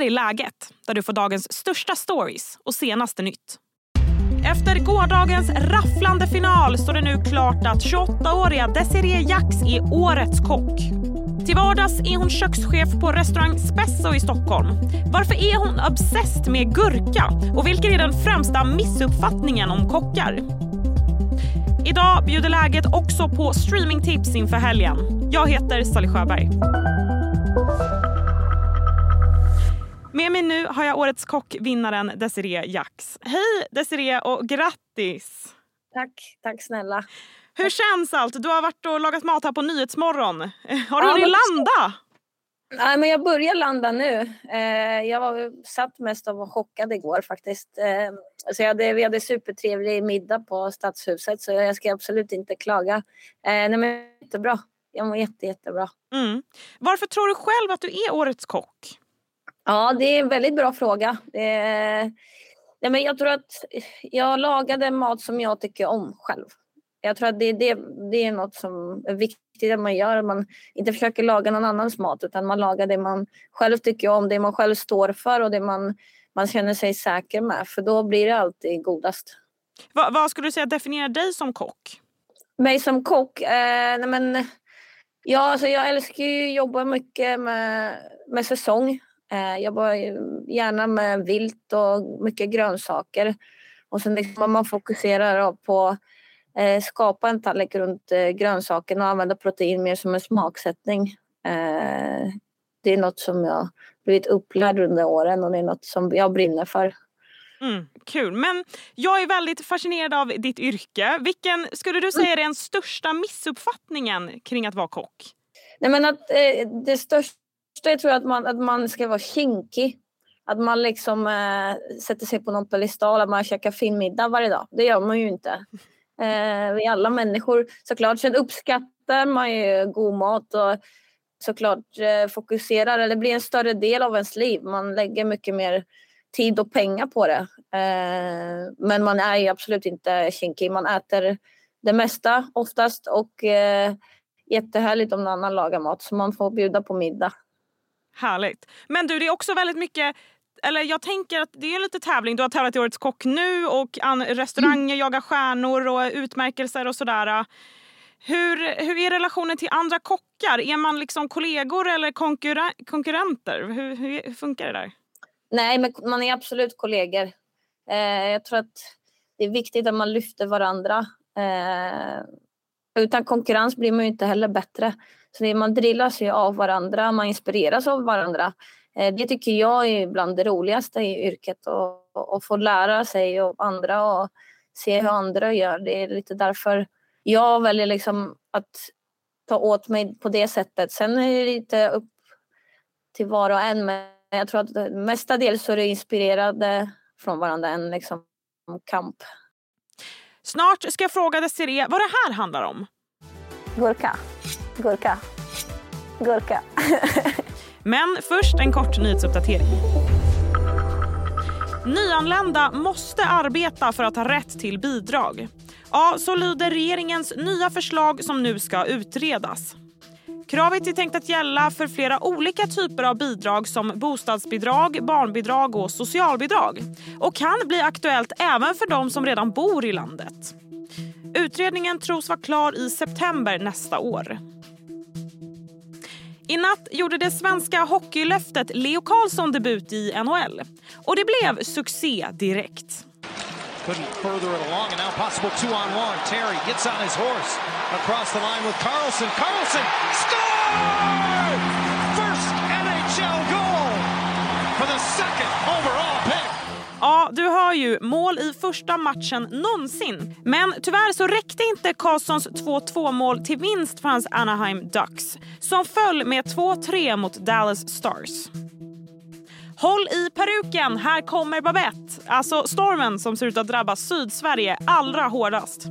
här är läget, där du får dagens största stories och senaste nytt. Efter gårdagens rafflande final står det nu klart att 28-åriga Desiree Jax är årets kock. Till vardags är hon kökschef på restaurang Spesso i Stockholm. Varför är hon obsessed med gurka? Och vilken är den främsta missuppfattningen om kockar? Idag bjuder läget också på streamingtips inför helgen. Jag heter Sally Sjöberg. Med mig nu har jag årets kockvinnaren Desiree Jax. Hej Desiree och grattis! Tack, tack snälla. Hur känns allt? Du har varit och lagat mat här på Nyhetsmorgon. Har du ja, hunnit landa? Nej, men jag börjar landa nu. Eh, jag var, satt mest och var chockad igår faktiskt. Eh, så jag hade, vi hade supertrevlig middag på Stadshuset så jag ska absolut inte klaga. Eh, nej, men jättebra. Jag mår jätte, jättebra. Mm. Varför tror du själv att du är årets kock? Ja, det är en väldigt bra fråga. Det, nej, men jag tror att jag lagade mat som jag tycker om själv. Jag tror att det, det, det är något som är viktigt att man gör. Man inte försöker laga någon annans mat utan man lagar det man själv tycker om, det man själv står för och det man, man känner sig säker med. För då blir det alltid godast. Va, vad skulle du säga definierar dig som kock? Mig som kock? Eh, nej men, ja, alltså jag älskar ju att jobba mycket med, med säsong. Eh, jobbar gärna med vilt och mycket grönsaker. Och sen liksom man fokuserar på eh, skapa en tallrik runt eh, grönsakerna och använda protein mer som en smaksättning. Det är något som jag blivit upplärd under åren och det är något som jag brinner för. Mm, kul. Men jag är väldigt fascinerad av ditt yrke. Vilken skulle du säga är den största missuppfattningen kring att vara kock? Nej, men att, eh, det största jag tror att man, att man ska vara kinkig. Att man liksom eh, sätter sig på någon pedestal, att man käkar fin middag varje dag. Det gör man ju inte. Eh, vi alla människor såklart. Sen uppskattar man ju god mat och såklart eh, fokuserar, eller blir en större del av ens liv. Man lägger mycket mer tid och pengar på det. Eh, men man är ju absolut inte kinkig. Man äter det mesta oftast och eh, jättehärligt om någon annan lagar mat så man får bjuda på middag. Härligt. Men du, det är också väldigt mycket eller jag tänker att det är lite tävling. Du har tävlat i Årets kock nu och restauranger mm. jagar stjärnor och utmärkelser och sådär. Hur, hur är relationen till andra kockar? Är man liksom kollegor eller konkurren konkurrenter? Hur, hur, funkar det där? Nej, men man är absolut kollegor. Eh, jag tror att det är viktigt att man lyfter varandra. Eh, utan konkurrens blir man ju inte heller bättre. Så det, man drillas ju av varandra, man inspireras av varandra. Eh, det tycker jag är bland det roligaste i yrket att få lära sig av andra och se hur andra gör. Det är lite därför jag väljer liksom att ta åt mig på det sättet. Sen är det lite upp till var och en men jag tror att mestadels så är det inspirerade från varandra än liksom kamp. Snart ska jag fråga Desiree vad det här handlar om. Gurka. Gurka. Gurka. Men först en kort nyhetsuppdatering. Nyanlända måste arbeta för att ha rätt till bidrag. Ja, så lyder regeringens nya förslag som nu ska utredas. Kravet är tänkt att gälla för flera olika typer av bidrag som bostadsbidrag, barnbidrag och socialbidrag och kan bli aktuellt även för de som redan bor i landet. Utredningen tros vara klar i september nästa år. I natt gjorde det svenska hockeylöftet Leo Carlsson debut i NHL. Och det blev succé direkt. Couldn't further it along and now possible two on one. Terry gets on his horse across the line with Carlson. Carlson scores! First NHL goal for the second overall. Ja, du hör ju. Mål i första matchen någonsin. Men tyvärr så räckte inte Karlssons 2-2 mål till vinst för hans Anaheim Ducks som föll med 2-3 mot Dallas Stars. Håll i peruken, här kommer Babette. Alltså stormen som ser ut att drabba Sydsverige allra hårdast.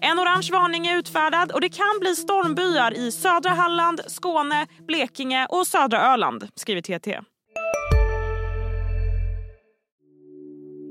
En orange varning är utfärdad och det kan bli stormbyar i södra Halland, Skåne, Blekinge och södra Öland, skriver TT.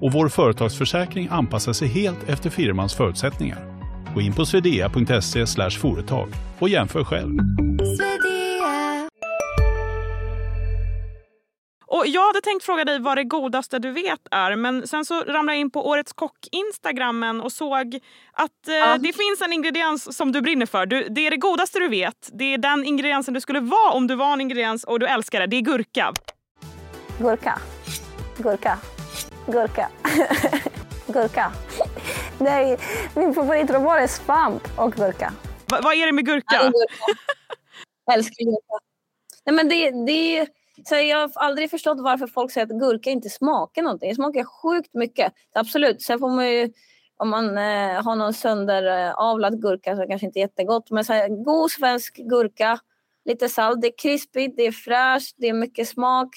och vår företagsförsäkring anpassar sig helt efter firmans förutsättningar. Gå in på swedea.se företag och jämför själv. Och jag hade tänkt fråga dig vad det godaste du vet är men sen så ramlade jag in på Årets Kock-instagrammen och såg att eh, ja. det finns en ingrediens som du brinner för. Du, det är det godaste du vet. Det är den ingrediensen du skulle vara om du var en ingrediens och du älskar det. Det är gurka. Gurka. Gurka. Gurka. gurka. Nej, min favoritråvara är svamp och gurka. Va, vad är det med gurka? Ja, gurka. Jag älskar gurka. Nej, men det, det, så jag har aldrig förstått varför folk säger att gurka inte smakar någonting. Det smakar sjukt mycket. Absolut, sen får man ju om man eh, har någon sönderavlad gurka så kanske inte jättegott. Men så här, god svensk gurka, lite salt, det är krispigt, det är fräscht, det är mycket smak.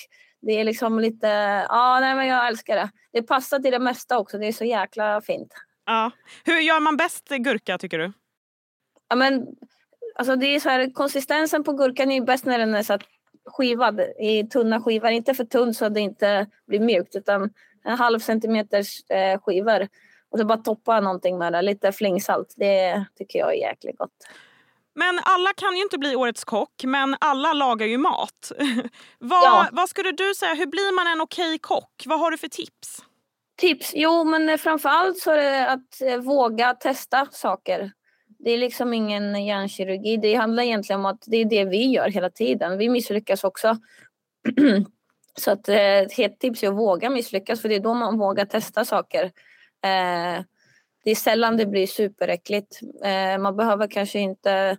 Det är liksom lite, ja nej men jag älskar det. Det passar till det mesta också, det är så jäkla fint. Ja. Hur gör man bäst gurka tycker du? Ja men, alltså det är så här, konsistensen på gurkan är bäst när den är så skivad i tunna skivor. Inte för tunn så att det inte blir mjukt utan en halv centimeters eh, skivor. Och så bara toppa någonting med det, lite flingsalt. Det tycker jag är jäkligt gott. Men alla kan ju inte bli årets kock, men alla lagar ju mat. vad, ja. vad skulle du säga, hur blir man en okej kock? Vad har du för tips? Tips? Jo, men framförallt så är det att eh, våga testa saker. Det är liksom ingen hjärnkirurgi. Det handlar egentligen om att det är det vi gör hela tiden. Vi misslyckas också. så att eh, ett tips är att våga misslyckas för det är då man vågar testa saker. Eh, det är sällan det blir superäckligt. Eh, man behöver kanske inte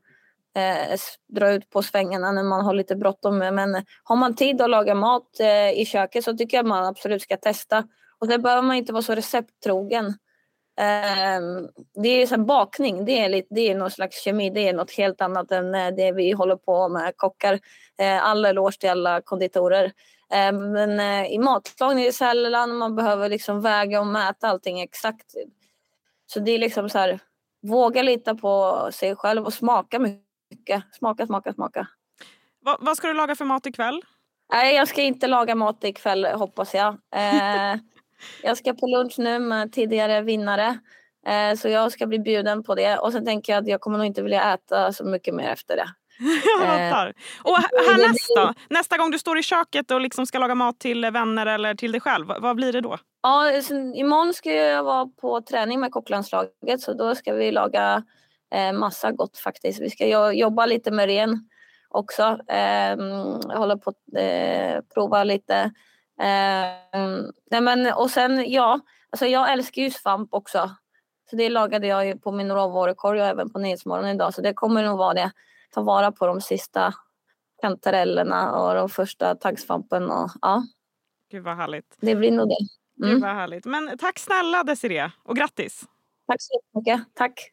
eh, dra ut på svängarna när man har lite bråttom. Men har man tid att laga mat eh, i köket så tycker jag man absolut ska testa. Och sen behöver man inte vara så recepttrogen. Eh, det är så bakning, det är, lite, det är någon slags kemi, det är något helt annat än eh, det vi håller på med kockar. Eh, alla eloge till alla konditorer. Ehm, men eh, i matlagning är det sällan man behöver liksom väga och mäta allting exakt så det är liksom så här, våga lita på sig själv och smaka mycket. Smaka, smaka, smaka. Va, vad ska du laga för mat ikväll? Nej, jag ska inte laga mat ikväll hoppas jag. Eh, jag ska på lunch nu med tidigare vinnare. Eh, så jag ska bli bjuden på det. Och sen tänker jag att jag kommer nog inte vilja äta så mycket mer efter det. jag. Eh, och härnäst då? Nästa gång du står i köket och liksom ska laga mat till vänner eller till dig själv, vad blir det då? Ja, imorgon ska jag vara på träning med kocklandslaget så då ska vi laga eh, massa gott faktiskt. Vi ska jobba lite med ren också. Eh, håller på att eh, prova lite. Eh, nej men, och sen ja, alltså jag älskar ju svamp också. Så det lagade jag ju på min råvarukorg och även på Nyhetsmorgon idag. Så det kommer nog vara det. Ta vara på de sista kantarellerna och de första taggsvampen. Och, ja. Gud vad härligt. Det blir nog det. Mm. Gud vad härligt. Men tack snälla Desiree och grattis. Tack så mycket. Tack.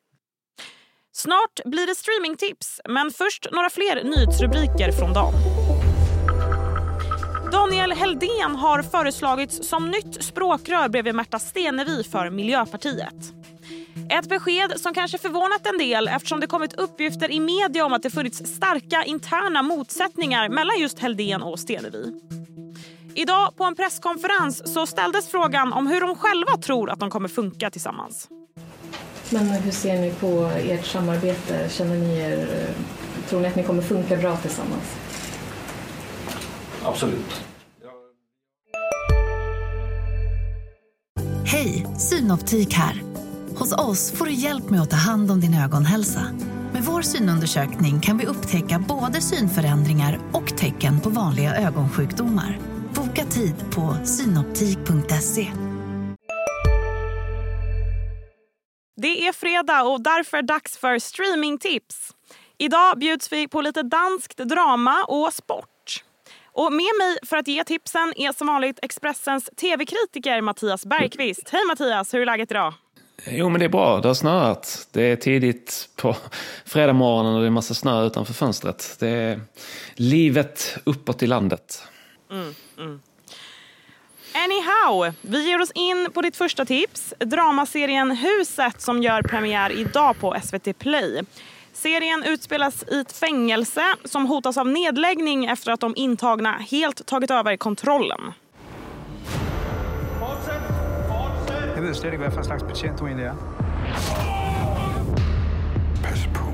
Snart blir det streamingtips, men först några fler nyhetsrubriker från dagen. Daniel Heldén har föreslagits som nytt språkrör bredvid Märta Stenevi för Miljöpartiet. Ett besked som kanske förvånat en del eftersom det kommit uppgifter i media om att det funnits starka interna motsättningar mellan just Heldén och Stenevi. Idag på en presskonferens så ställdes frågan om hur de själva tror att de kommer funka tillsammans. Men hur ser ni på ert samarbete? Känner ni er, tror ni att ni kommer funka bra tillsammans? Absolut. Hej, Synoptik här. Hos oss får du hjälp med att ta hand om din ögonhälsa. Med vår synundersökning kan vi upptäcka både synförändringar och tecken på vanliga ögonsjukdomar. Boka tid på synoptik.se. Det är fredag och därför dags för streamingtips. Idag bjuds vi på lite danskt drama och sport. Och med mig för att ge tipsen är som vanligt Expressens tv-kritiker Mattias Bergqvist. Hej Mattias, hur är läget idag? Jo men det är bra, det har snöat. Det är tidigt på fredag morgonen och det är massa snö utanför fönstret. Det är livet uppåt i landet. Mm, mm. Anyhow, vi ger oss in på ditt första tips. Dramaserien Huset som gör premiär idag på SVT Play. Serien utspelas i ett fängelse som hotas av nedläggning efter att de intagna helt tagit över kontrollen. Slet ikke, hvad for en slags betjent du egentlig er. Pas på.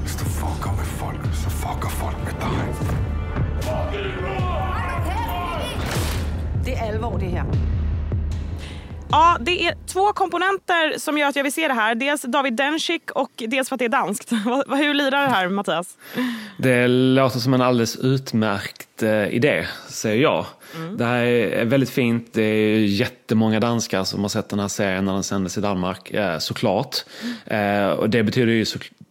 Hvis du fucker med folk, så fucker folk med dig. Det är allvar det här. Ja, det är två komponenter som gör att jag vill se det här. Dels David Dencik och dels för att det är danskt. Hur lirar det här, Mattias? Det låter som en alldeles utmärkt eh, idé, säger jag. Mm. Det här är väldigt fint. Det är jättemånga danskar som har sett den här serien när den sändes i Danmark, eh, såklart. Mm. och det betyder ju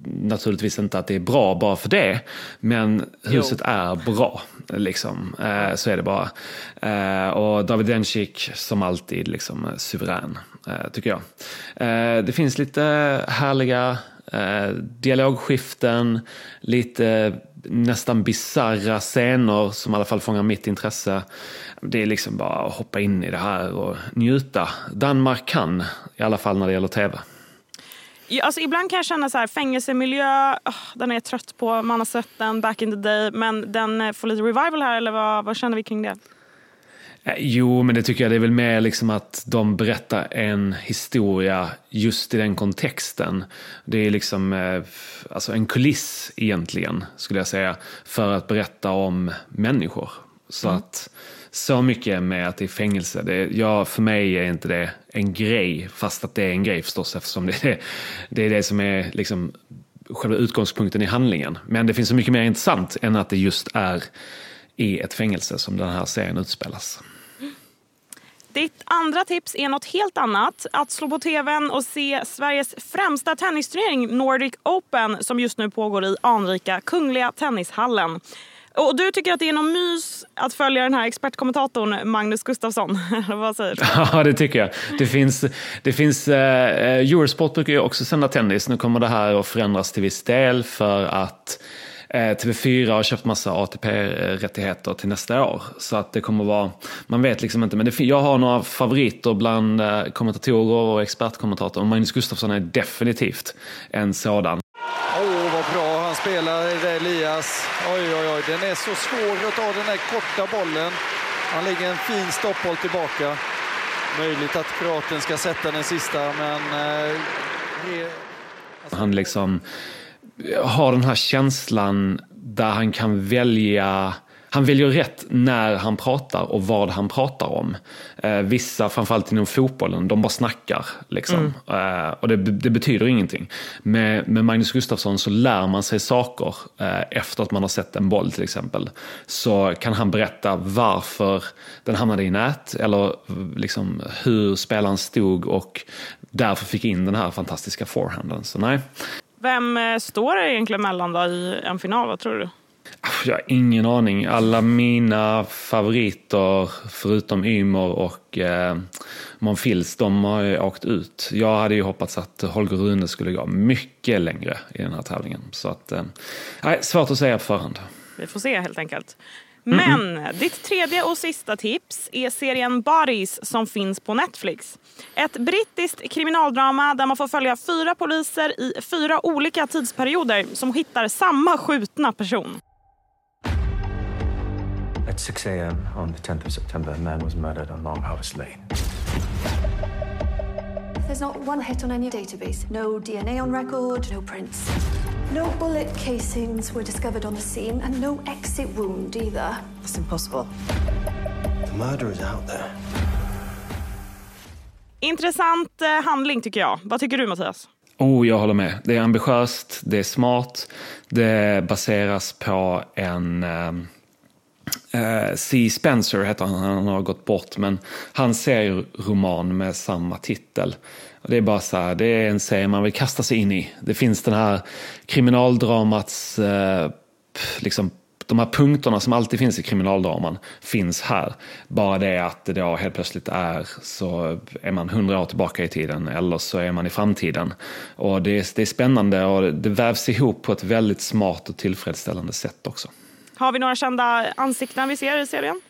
naturligtvis inte att det är bra bara för det. Men huset jo. är bra. Liksom. Eh, så är det bara. Eh, och David Dencik som alltid liksom suverän, eh, tycker jag. Eh, det finns lite härliga eh, dialogskiften, lite nästan bizarra scener som i alla fall fångar mitt intresse. Det är liksom bara att hoppa in i det här och njuta. Danmark kan, i alla fall när det gäller tv. Alltså, ibland kan jag känna så här, fängelsemiljö, oh, den är jag trött på. Man har sett den back in the day. Men den eh, får lite revival här, eller vad, vad känner vi kring det? Eh, jo, men det tycker jag det är väl mer liksom att de berättar en historia just i den kontexten. Det är liksom eh, alltså en kuliss egentligen, skulle jag säga, för att berätta om människor. Så mm. att så mycket med att det är fängelse. Det, ja, för mig är inte det en grej, fast att det är en grej förstås eftersom det är det, är det som är liksom själva utgångspunkten i handlingen. Men det finns så mycket mer intressant än att det just är i ett fängelse som den här serien utspelas. Ditt andra tips är något helt annat. Att slå på tvn och se Sveriges främsta tennisturnering Nordic Open som just nu pågår i anrika Kungliga Tennishallen. Och du tycker att det är någon mys att följa den här expertkommentatorn Magnus Gustafsson? Vad säger du? Ja, det tycker jag. Det finns, det finns, eh, eh, Eurosport brukar ju också sända tennis. Nu kommer det här att förändras till viss del för att eh, TV4 har köpt massa ATP-rättigheter till nästa år. Så att det kommer vara, man vet liksom inte. Men det, jag har några favoriter bland eh, kommentatorer och expertkommentatorer. Magnus Gustafsson är definitivt en sådan. Åh, oh, vad bra han spelar, Elias. Oj, oj, oj, den är så svår att ta den här korta bollen. Han lägger en fin stoppboll tillbaka. Möjligt att kroaten ska sätta den sista, men... Eh, alltså- han liksom har den här känslan där han kan välja han väljer rätt när han pratar och vad han pratar om. Eh, vissa, framförallt inom fotbollen, de bara snackar. Liksom. Mm. Eh, och det, det, betyder ingenting. Med, med, Magnus Gustafsson så lär man sig saker eh, efter att man har sett en boll till exempel. Så kan han berätta varför den hamnade i nät eller liksom, hur spelaren stod och därför fick in den här fantastiska forehanden. Så nej. Vem eh, står det egentligen mellan då i en final, vad tror du? Jag har ingen aning. Alla mina favoriter, förutom Ymer och eh, Monfils, de har ju åkt ut. Jag hade ju hoppats att Holger Rune skulle gå mycket längre i den här tävlingen. Så att, eh, svårt att säga på förhand. Vi får se helt enkelt. Men mm. ditt tredje och sista tips är serien Bodies som finns på Netflix. Ett brittiskt kriminaldrama där man får följa fyra poliser i fyra olika tidsperioder som hittar samma skjutna person. At 6 a.m. on the 10th of September, a man was murdered on Long Harvest Lane. There's not one hit on any database. No DNA on record, no prints. No bullet casings were discovered on the scene, and no exit wound either. It's impossible. The murder is out there. Intressant eh, handling tycker jag. Vad tycker du Mattias? Oh, jag håller med. Det är ambitiöst, det är smart, det baseras på en Eh, C. Spencer heter han, han har gått bort, men han ser roman med samma titel. Och det är bara så här, det är en serie man vill kasta sig in i. Det finns den här kriminaldramats, eh, liksom de här punkterna som alltid finns i kriminaldraman finns här. Bara det att det då helt plötsligt är så är man hundra år tillbaka i tiden eller så är man i framtiden. Och det är, det är spännande och det vävs ihop på ett väldigt smart och tillfredsställande sätt också. Har vi några kända ansikten vi ser i serien?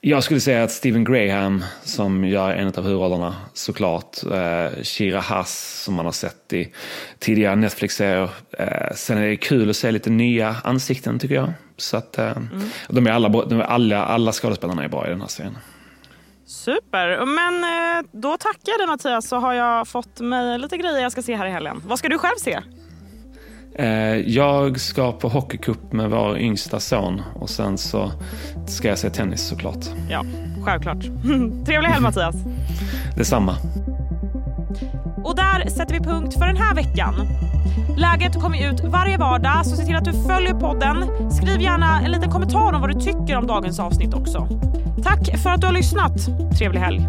Jag skulle säga att Stephen Graham som gör en av huvudrollerna såklart. Eh, Shira Haas som man har sett i tidigare Netflix-serier. Eh, sen är det kul att se lite nya ansikten tycker jag. Så att, eh, mm. de är alla, de är alla, alla skådespelarna är bra i den här serien. Super. Men eh, då tackar jag dig Mattias så har jag fått mig lite grejer jag ska se här i helgen. Vad ska du själv se? Eh, jag ska på hockeycup med vår yngsta son och sen så ska jag se tennis såklart. Ja, självklart. Trevlig helg Mattias. Detsamma. Och där sätter vi punkt för den här veckan. Läget kommer ut varje vardag så se till att du följer podden. Skriv gärna en liten kommentar om vad du tycker om dagens avsnitt också. Tack för att du har lyssnat. Trevlig helg.